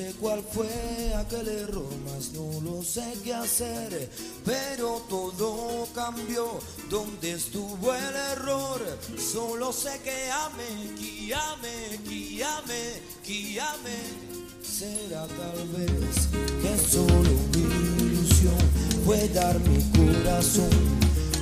Sé cuál fue aquel error, mas no lo sé qué hacer. Pero todo cambió, ¿dónde estuvo el error? Solo sé que ame, que ame, que ame, que ame. Será tal vez que solo mi ilusión fue dar mi corazón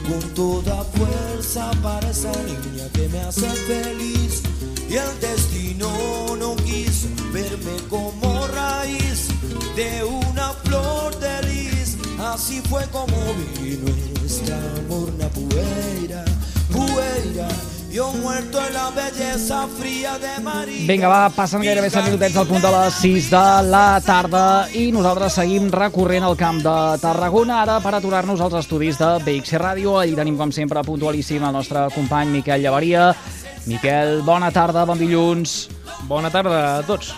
con toda fuerza para esa niña que me hace feliz. Y el destino no quiso verme como raíz de una flor de lis. Así fue como vino nuestra amor, na pueira, pueira. Yo muerto en la belleza fría de María. Vinga, va, passen gairebé 7 minutets al punt de les 6 de la tarda i nosaltres seguim recorrent el camp de Tarragona ara per aturar-nos als estudis de BXC Ràdio. Allí tenim, com sempre, puntualíssim el nostre company Miquel Llevaria. Miquel, bona tarda, bon dilluns. Bona tarda a tots.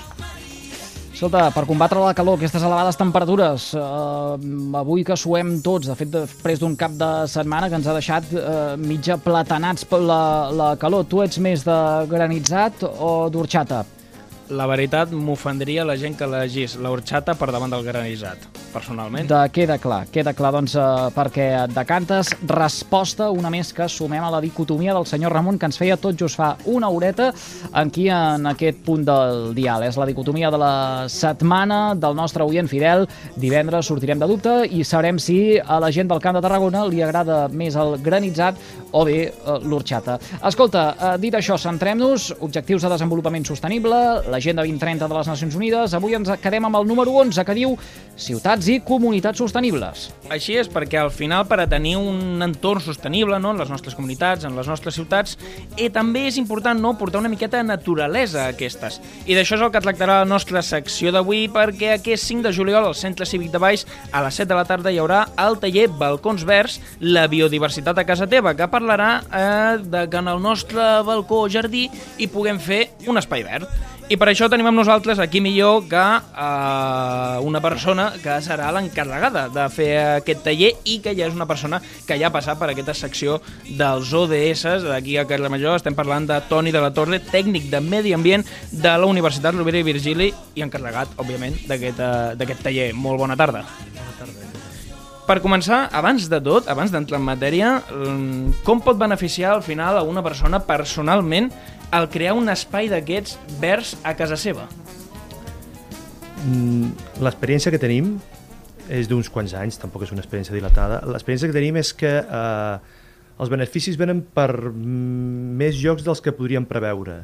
Escolta, per combatre la calor, aquestes elevades temperatures, eh, avui que suem tots, de fet, després d'un cap de setmana que ens ha deixat eh, mitja platanats per la, la calor, tu ets més de granitzat o d'orxata? La veritat, m'ofendria la gent que elegís l'horxata per davant del granitzat, personalment. De, queda clar, queda clar, doncs, eh, perquè et decantes resposta, una més que sumem a la dicotomia del senyor Ramon que ens feia tot just fa una horeta aquí en aquest punt del dial. És la dicotomia de la setmana del nostre oient fidel. Divendres sortirem de dubte i sabrem si a la gent del Camp de Tarragona li agrada més el granitzat o bé eh, l'orxata. Escolta, eh, dit això, centrem-nos, objectius de desenvolupament sostenible, l'Agenda 2030 de les Nacions Unides, avui ens quedem amb el número 11 que diu Ciutats i comunitats sostenibles. Així és, perquè al final per a tenir un entorn sostenible no, en les nostres comunitats, en les nostres ciutats, i també és important no, portar una miqueta de naturalesa a aquestes. I d'això és el que tractarà la nostra secció d'avui, perquè aquest 5 de juliol al Centre Cívic de Baix, a les 7 de la tarda, hi haurà el taller Balcons Verds, la biodiversitat a casa teva, que parlarà eh, de que en el nostre balcó o jardí hi puguem fer un espai verd. I per això tenim amb nosaltres aquí millor que eh, una persona que serà l'encarregada de fer aquest taller i que ja és una persona que ja ha passat per aquesta secció dels ODS d'aquí a Carles Major. Estem parlant de Toni de la Torre, tècnic de Medi Ambient de la Universitat Rovira i Virgili i encarregat, òbviament, d'aquest uh, taller. Molt bona tarda. Bona tarda. Per començar, abans de tot, abans d'entrar en matèria, com pot beneficiar al final a una persona personalment el crear un espai d'aquests verds a casa seva? Mm, L'experiència que tenim és d'uns quants anys, tampoc és una experiència dilatada. L'experiència que tenim és que eh, els beneficis venen per més llocs dels que podríem preveure.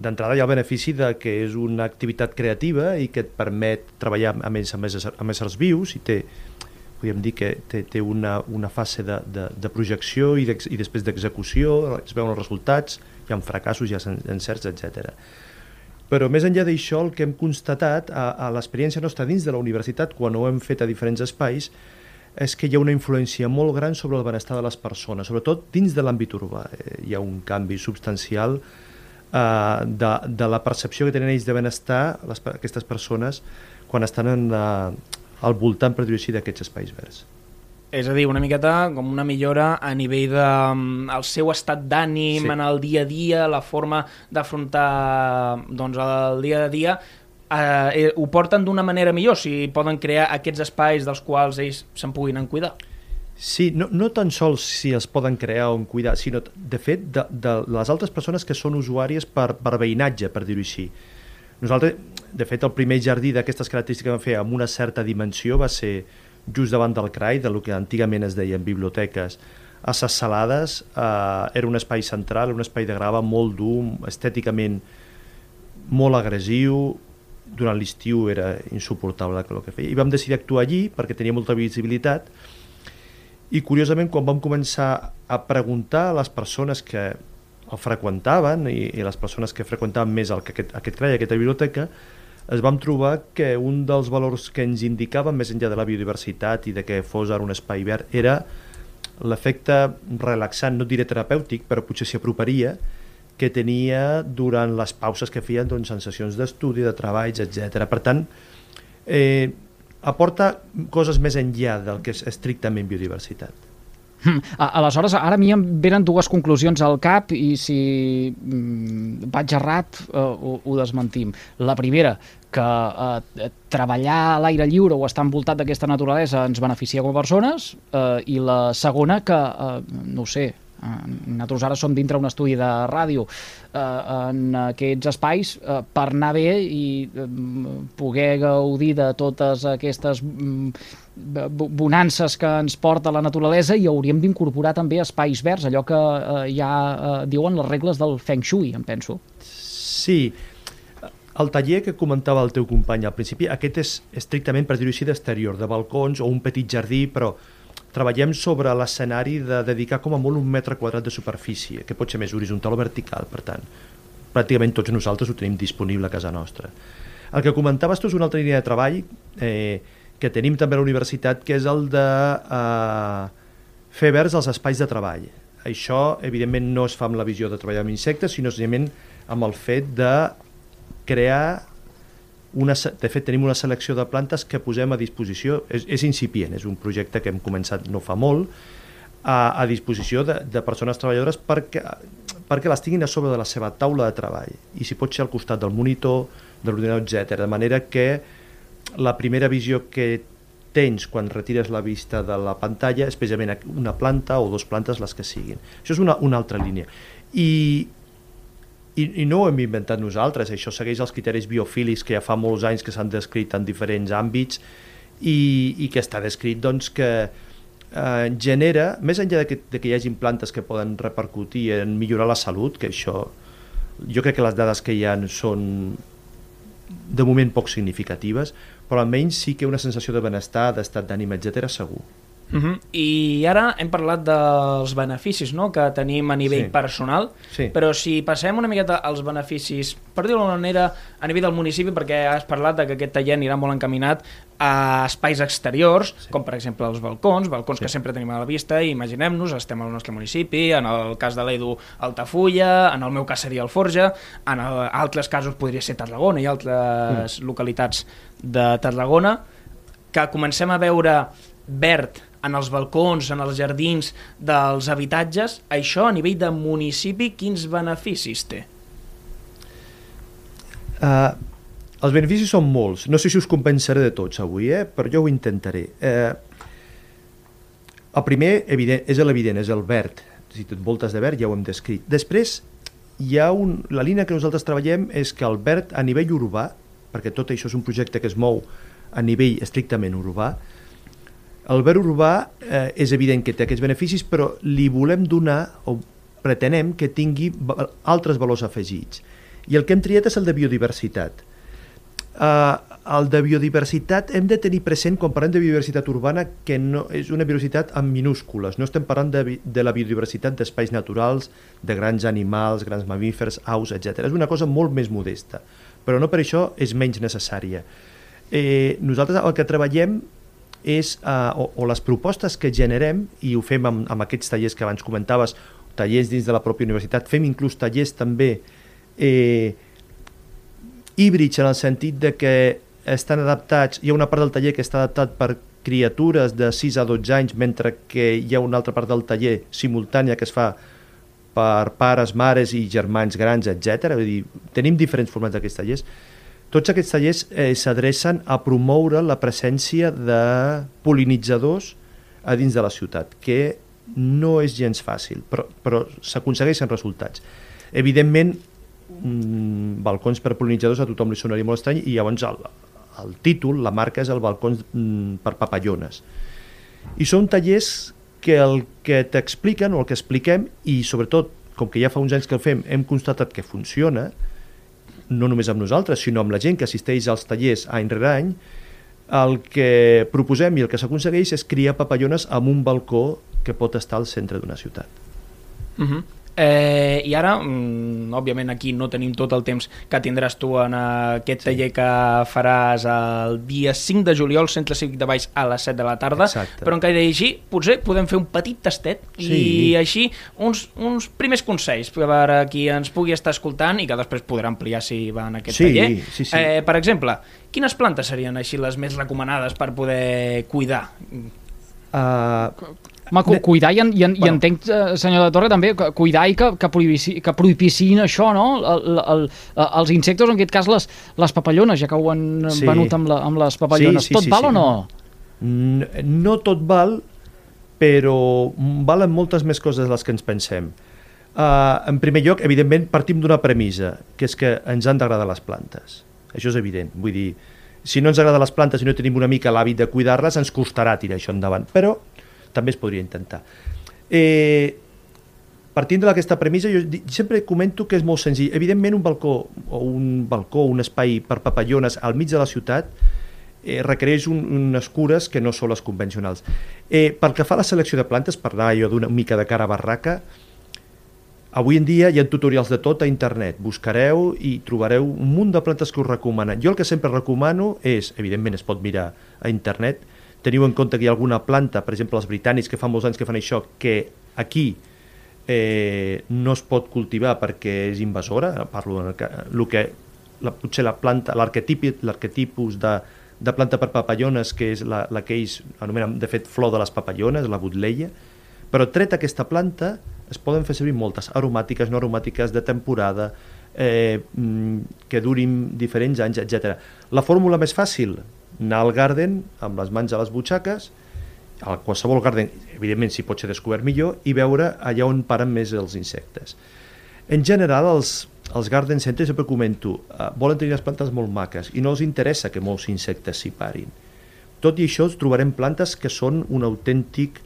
D'entrada hi ha el benefici de que és una activitat creativa i que et permet treballar amb, ells, amb, éssers, amb éssers vius i té, podríem dir que té, té una, una fase de, de, de projecció i, i després d'execució, es veuen els resultats, hi ha fracassos, hi ha encerts, etc. Però més enllà d'això, el que hem constatat a, a l'experiència nostra dins de la universitat, quan ho hem fet a diferents espais, és que hi ha una influència molt gran sobre el benestar de les persones, sobretot dins de l'àmbit urbà. Eh, hi ha un canvi substancial eh, de, de la percepció que tenen ells de benestar, les, aquestes persones, quan estan en, eh, al voltant, per dir-ho així, d'aquests espais verds. És a dir, una miqueta com una millora a nivell de mm, el seu estat d'ànim sí. en el dia a dia, la forma d'afrontar doncs, el dia a dia, eh, ho porten d'una manera millor, si poden crear aquests espais dels quals ells se'n puguin en cuidar. Sí, no, no tan sols si els poden crear o en cuidar, sinó, de fet, de, de les altres persones que són usuàries per, per veïnatge, per dir-ho així. Nosaltres, de fet, el primer jardí d'aquestes característiques que vam fer amb una certa dimensió va ser just davant del CRAI, del que antigament es deien biblioteques, a Ses Salades, eh, era un espai central, un espai de grava molt dur, estèticament molt agressiu, durant l'estiu era insuportable el que feia, i vam decidir actuar allí perquè tenia molta visibilitat, i curiosament quan vam començar a preguntar a les persones que el freqüentaven i, i les persones que freqüentaven més el, aquest, aquest CRAI, aquesta biblioteca, es vam trobar que un dels valors que ens indicaven, més enllà de la biodiversitat i de que fos ara un espai verd, era l'efecte relaxant, no diré terapèutic, però potser s'hi aproparia, que tenia durant les pauses que feien doncs, en sessions d'estudi, de treballs, etc. Per tant, eh, aporta coses més enllà del que és estrictament biodiversitat. Hm. Aleshores, ara a mi em venen dues conclusions al cap i si mm, vaig errat eh, ho, ho desmentim. La primera, que eh, treballar a l'aire lliure o estar envoltat d'aquesta naturalesa ens beneficia com a persones eh, i la segona que, eh, no sé, nosaltres ara som dintre un estudi de ràdio eh, en aquests espais eh, per anar bé i eh, poder gaudir de totes aquestes mm, bo- bonances que ens porta la naturalesa i hauríem d'incorporar també espais verds, allò que eh, ja eh, diuen les regles del Feng Shui, em penso. Sí, el taller que comentava el teu company al principi, aquest és estrictament, per dir-ho així, d'exterior, de balcons o un petit jardí, però treballem sobre l'escenari de dedicar com a molt un metre quadrat de superfície, que pot ser més horitzontal o vertical, per tant. Pràcticament tots nosaltres ho tenim disponible a casa nostra. El que comentaves tu és una altra línia de treball eh, que tenim també a la universitat, que és el de eh, fer verds els espais de treball. Això, evidentment, no es fa amb la visió de treballar amb insectes, sinó senzillament amb el fet de crear una, de fet tenim una selecció de plantes que posem a disposició, és, és incipient, és un projecte que hem començat no fa molt, a, a disposició de, de persones treballadores perquè, perquè les tinguin a sobre de la seva taula de treball i si pot ser al costat del monitor, de l'ordinador, etc. De manera que la primera visió que tens quan retires la vista de la pantalla és precisament una planta o dos plantes les que siguin. Això és una, una altra línia. I, i, I no ho hem inventat nosaltres, això segueix els criteris biofílics que ja fa molts anys que s'han descrit en diferents àmbits i, i que està descrit doncs, que eh, genera, més enllà de que, de que hi hagi plantes que poden repercutir en millorar la salut, que això jo crec que les dades que hi ha són de moment poc significatives, però almenys sí que una sensació de benestar, d'estat d'ànim, etc segur. Uh -huh. I ara hem parlat dels beneficis no? que tenim a nivell Sí. personal, Sí. però si passem una miqueta als beneficis, per dir-ho d'alguna manera, a nivell del municipi, perquè has parlat de que aquest taller anirà molt encaminat a espais exteriors, sí. com per exemple els balcons, balcons sí. que sempre tenim a la vista, i imaginem-nos, estem al nostre municipi, en el cas de l'Edu, Altafulla, en el meu cas seria el Forja, en el, altres casos podria ser Tarragona i altres mm. localitats de Tarragona, que comencem a veure verd en els balcons, en els jardins dels habitatges, això a nivell de municipi quins beneficis té? Uh, els beneficis són molts. No sé si us compensaré de tots avui, eh? però jo ho intentaré. Uh, el primer evident, és l'evident, és el verd. Si et voltes de verd ja ho hem descrit. Després, hi ha un, la línia que nosaltres treballem és que el verd a nivell urbà, perquè tot això és un projecte que es mou a nivell estrictament urbà, el verd urbà eh, és evident que té aquests beneficis, però li volem donar, o pretenem que tingui altres valors afegits. I el que hem triat és el de biodiversitat. Uh, el de biodiversitat hem de tenir present, quan parlem de biodiversitat urbana, que no és una biodiversitat en minúscules. No estem parlant de, de la biodiversitat d'espais naturals, de grans animals, grans mamífers, aus, etc. És una cosa molt més modesta, però no per això és menys necessària. Eh, nosaltres el que treballem és, eh, o, o les propostes que generem, i ho fem amb, amb aquests tallers que abans comentaves, tallers dins de la pròpia universitat, fem inclús tallers també eh, híbrids en el sentit de que estan adaptats, hi ha una part del taller que està adaptat per criatures de 6 a 12 anys, mentre que hi ha una altra part del taller simultània que es fa per pares, mares i germans grans, etc. Vull dir, tenim diferents formats d'aquests tallers. Tots aquests tallers eh, s'adrecen a promoure la presència de polinitzadors a dins de la ciutat, que no és gens fàcil, però, però s'aconsegueixen resultats. Evidentment, mm, balcons per polinitzadors a tothom li sonaria molt estrany i llavors el, el títol, la marca és el balcons mm, per papallones. I són tallers que el que t'expliquen o el que expliquem i sobretot, com que ja fa uns anys que el fem, hem constatat que funciona, no només amb nosaltres, sinó amb la gent que assisteix als tallers any rere any, el que proposem i el que s'aconsegueix és criar papallones amb un balcó que pot estar al centre d'una ciutat. Uh -huh. Eh, I ara, mm, òbviament aquí no tenim tot el temps que tindràs tu en aquest taller que faràs el dia 5 de juliol, Centre Cívic de Baix a les 7 de la tarda, Exacte. però encara així potser podem fer un petit tastet Sí. i així uns, uns primers consells per a qui ens pugui estar escoltant i que després podrà ampliar si va en aquest Sí, taller. sí, sí. Eh, per exemple, quines plantes serien així les més recomanades per poder cuidar? Uh, Home, cu cuidar i, en, i, en, i Bueno. entenc, eh, senyor de Torre, també, que cuidar i que, que, prohibici, que prohibicin això, no? El, el, el, els insectes, en aquest cas les, les papallones, ja que ho han sí. Venut amb, la, amb les papallones. Sí, sí, Tot sí, val sí. o no? n- no tot val, però valen moltes més coses de les que ens pensem. Uh, en primer lloc, evidentment, partim d'una premissa, que és que ens han d'agradar les plantes. Això és evident. Vull dir, si no ens agraden les plantes i no tenim una mica l'hàbit de cuidar-les, ens costarà tirar això endavant. Però també es podria intentar. Eh, partint d'aquesta premissa, jo sempre comento que és molt senzill. Evidentment, un balcó o un balcó, un espai per papallones al mig de la ciutat eh, requereix un, unes cures que no són les convencionals. Eh, pel que fa a la selecció de plantes, per anar jo d'una mica de cara a barraca, avui en dia hi ha tutorials de tot a internet. Buscareu i trobareu un munt de plantes que us recomanen. Jo el que sempre recomano és, evidentment es pot mirar a internet, teniu en compte que hi ha alguna planta, per exemple els britànics que fa molts anys que fan això, que aquí eh, no es pot cultivar perquè és invasora, parlo en el, ca- el que la, potser la planta, l'arquetip- l'arquetipus de, de planta per papallones, que és la, la que ells anomenen, de fet, flor de les papallones, la butleia, però tret aquesta planta es poden fer servir moltes, aromàtiques, no aromàtiques, de temporada, eh, mm, que durin diferents anys, etc. La fórmula més fàcil, anar al garden amb les mans a les butxaques, a qualsevol garden, evidentment si pot ser descobert millor, i veure allà on paren més els insectes. En general, els, els garden centers, sempre comento, eh, volen tenir les plantes molt maques i no els interessa que molts insectes s'hi parin. Tot i això, trobarem plantes que són un autèntic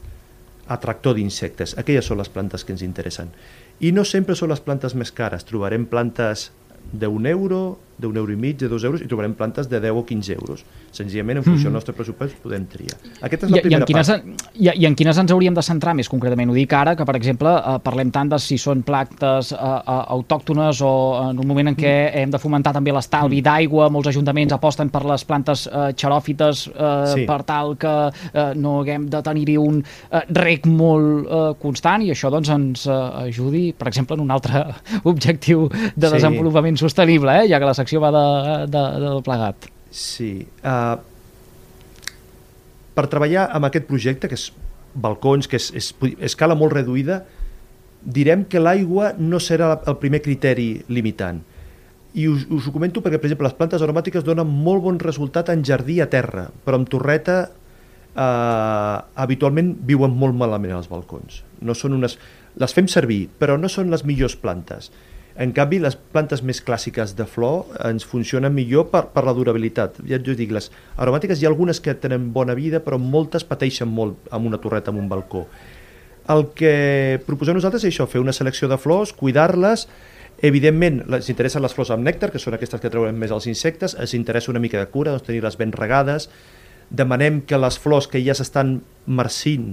atractor d'insectes. Aquelles són les plantes que ens interessen. I no sempre són les plantes més cares. Trobarem plantes d'un euro, d'un euro i mig, de dos euros, i trobarem plantes de 10 o 15 euros. Senzillament, en funció del nostre pressupost, podem triar. Aquesta és I, la i, primera en quines, part. i, I en quines ens hauríem de centrar més concretament? Ho dic ara, que per exemple eh, parlem tant de si són plantes eh, eh, autòctones o en un moment en què Mm. hem de fomentar també l'estalvi d'aigua, molts ajuntaments aposten per les plantes eh, xeròfites eh, Sí. per tal que eh, no haguem de tenir-hi un eh, rec molt eh, constant i això doncs ens eh, ajudi, per exemple, en un altre objectiu de Sí. desenvolupament sostenible, eh, ja que la secció va de, de, del plegat. Sí. Uh, per treballar amb aquest projecte, que és balcons, que és, és escala molt reduïda, direm que l'aigua no serà el primer criteri limitant. I us, us ho comento perquè, per exemple, les plantes aromàtiques donen molt bon resultat en jardí a terra, però amb torreta eh, habitualment viuen molt malament als balcons. No són unes... Les fem servir, però no són les millors plantes. En canvi, les plantes més clàssiques de flor ens funcionen millor per, per la durabilitat. Ja us dic, les aromàtiques hi ha algunes que tenen bona vida, però moltes pateixen molt amb una torreta, amb un balcó. El que proposem nosaltres és això, fer una selecció de flors, cuidar-les, evidentment ens interessen les flors amb nèctar, que són aquestes que treuen més els insectes, ens interessa una mica de cura, doncs tenir-les ben regades, demanem que les flors que ja s'estan marcint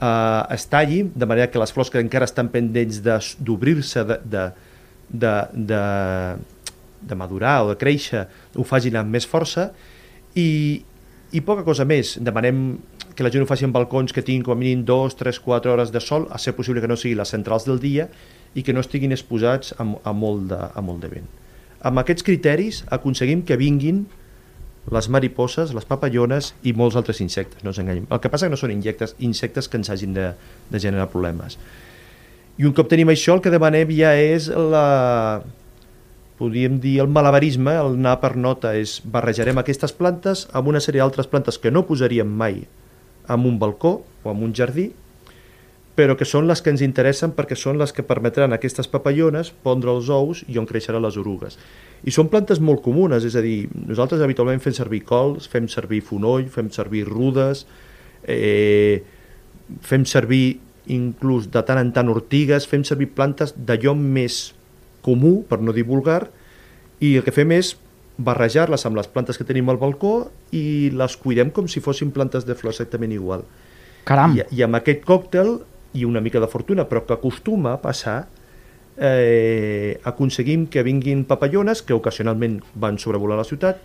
eh, es tallin, de manera que les flors que encara estan pendents de- d'obrir-se, de, de, de, de, de madurar o de créixer, ho facin amb més força, i, i poca cosa més. Demanem que la gent ho faci en balcons que tinguin com a mínim 2, 3, 4 hores de sol, a ser possible que no siguin les centrals del dia i que no estiguin exposats a, a, molt, de, a molt de vent. Amb aquests criteris aconseguim que vinguin les mariposes, les papallones i molts altres insectes, no ens enganyem. El que passa que no són insectes, insectes que ens hagin de, de generar problemes. I un cop tenim això, el que demanem ja és la, podríem dir el malabarisme, el anar per nota, és barrejarem aquestes plantes amb una sèrie d'altres plantes que no posaríem mai en un balcó o en un jardí, però que són les que ens interessen perquè són les que permetran a aquestes papallones pondre els ous i on creixeran les orugues. I són plantes molt comunes, és a dir, nosaltres habitualment fem servir cols, fem servir fonoll, fem servir rudes, eh, fem servir inclús de tant en tant ortigues, fem servir plantes d'allò més comú, per no dir vulgar, i el que fem és barrejar-les amb les plantes que tenim al balcó i les cuidem com si fossin plantes de flor exactament igual. Caram, I, I amb aquest còctel, i una mica de fortuna, però que acostuma a passar, eh, aconseguim que vinguin papallones, que ocasionalment van sobrevolar la ciutat,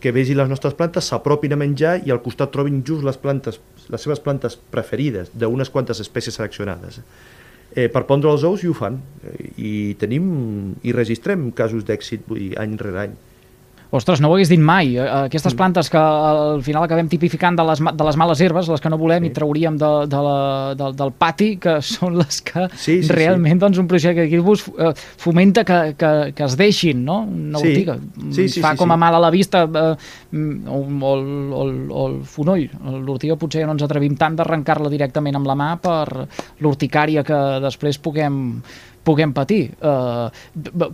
que vegin les nostres plantes, s'apropin a menjar i al costat trobin just les plantes, les seves plantes preferides d'unes quantes espècies seleccionades. Eh, per pondre els ous i ho fan eh, i tenim i registrem casos d'èxit any rere any Ostres, no ho hagués dit mai. Eh, Aquestes plantes que al final acabem tipificant de les, de les males herbes, les que no volem Sí. i trauríem de, de la, del, del pati, que són les que Sí, sí, realment doncs, un projecte que bus eh, fomenta que, que, que es deixin, no? Una Sí. ortiga. Sí, sí, Fa sí, com a sí. mal a la vista eh, mm, o, o, o, o el fonoll. L'ortiga potser ja no ens atrevim tant d'arrencar-la directament amb la mà per l'urticària que després puguem puguem patir. Uh,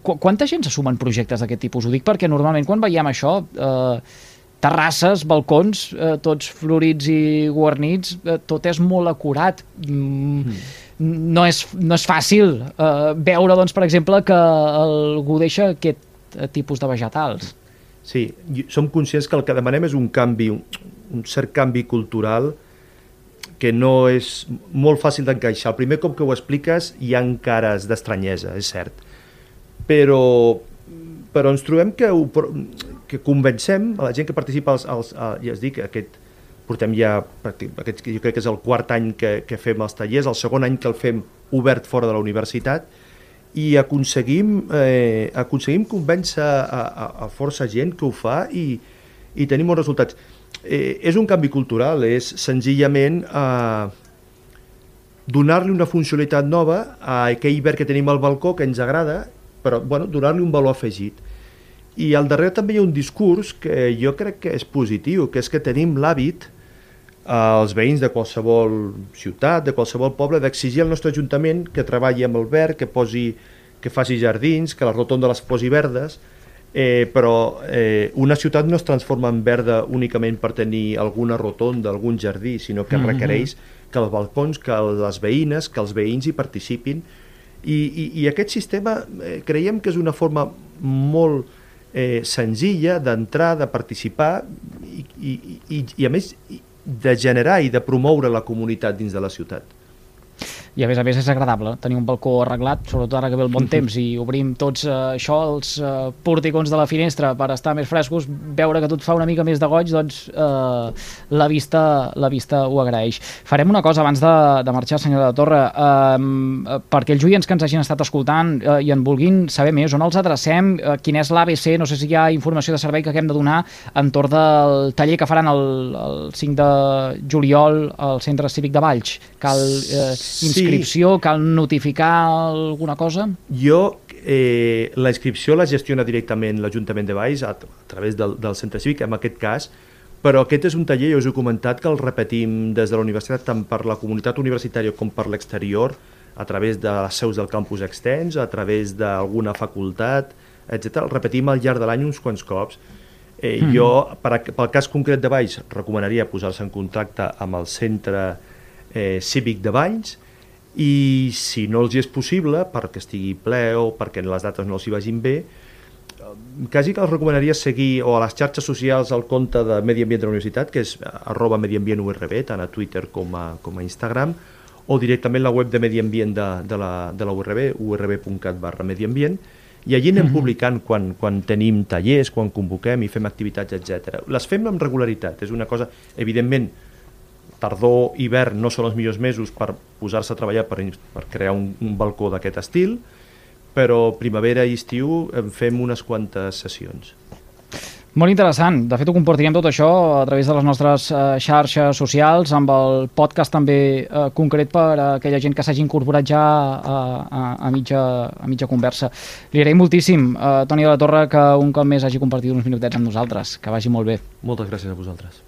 qu quanta gent se suma en projectes d'aquest tipus? Ho dic perquè normalment quan veiem això, uh, terrasses, balcons, eh, tots florits i guarnits, eh, tot és molt acurat. Mm, no, és, no és fàcil eh, veure, doncs, per exemple, que algú deixa aquest tipus de vegetals. Sí, som conscients que el que demanem és un canvi, un, un cert canvi cultural que no és molt fàcil d'encaixar. El primer cop que ho expliques hi ha cares d'estranyesa, és cert. Però, però ens trobem que, ho, que convencem a la gent que participa als, als, a, ja es dic, aquest, portem ja, aquest, jo crec que és el quart any que, que fem els tallers, el segon any que el fem obert fora de la universitat, i aconseguim, eh, aconseguim convèncer a, a, a força gent que ho fa i, i tenim bons resultats. Eh, és un canvi cultural, és senzillament eh, donar-li una funcionalitat nova a aquell verd que tenim al balcó que ens agrada, però bueno, donar-li un valor afegit. I al darrere també hi ha un discurs que jo crec que és positiu, que és que tenim l'hàbit als veïns de qualsevol ciutat, de qualsevol poble, d'exigir al nostre ajuntament que treballi amb el verd, que, posi, que faci jardins, que la rotonda les posi verdes, eh, però eh, una ciutat no es transforma en verda únicament per tenir alguna rotonda, algun jardí, sinó que Mhm. requereix que els balcons, que les veïnes, que els veïns hi participin. I, i, i aquest sistema eh, creiem que és una forma molt eh, senzilla d'entrar, de participar i, i, i, i a més de generar i de promoure la comunitat dins de la ciutat. I a més a més és agradable tenir un balcó arreglat, sobretot ara que ve el bon temps i obrim tots eh, això, els eh, porticons de la finestra per estar més frescos, veure que tot fa una mica més de goig, doncs eh, la, vista, la vista ho agraeix. Farem una cosa abans de, de marxar, senyora de Torre, eh, perquè els oients que ens hagin estat escoltant eh, i en vulguin saber més, on els adrecem, eh, quin és l'ABC, no sé si hi ha informació de servei que haguem de donar entorn del taller que faran el, el 5 de juliol al Centre Cívic de Valls. Cal eh, Sí. Inscripció, cal notificar alguna cosa? Jo, eh, la inscripció la gestiona directament l'Ajuntament de Valls a, a través del, del centre cívic, en aquest cas, però aquest és un taller, jo us he comentat, que el repetim des de la universitat tant per la comunitat universitària com per l'exterior, a través de les seus del campus extens, a través d'alguna facultat, etc. El repetim al llarg de l'any uns quants cops. Eh, mm. Jo, per, a- pel cas concret de Valls, recomanaria posar-se en contacte amb el centre eh, cívic de Valls i si no els hi és possible, perquè estigui ple o perquè les dates no els hi vagin bé, eh, quasi que els recomanaria seguir o a les xarxes socials el compte de Medi Ambient de la Universitat, que és eh, arroba mediambient URB, tant a Twitter com a, com a Instagram, o directament la web de Medi Ambient de, de, la, de la URB, urb.cat barra mediambient, i allí anem publicant quan, quan tenim tallers, quan convoquem i fem activitats, etc. Les fem amb regularitat, és una cosa, evidentment, tardor, hivern no són els millors mesos per posar-se a treballar per, per crear un, un balcó d'aquest estil, però primavera i estiu en fem unes quantes sessions. Molt interessant. De fet, ho compartirem tot això a través de les nostres eh, xarxes socials, amb el podcast també eh, concret per a aquella gent que s'hagi incorporat ja a, a, a, mitja, a mitja conversa. Li agraïm moltíssim, eh, Toni de la Torre, que un cop més hagi compartit uns minutets amb nosaltres. Que vagi molt bé. Moltes gràcies a vosaltres.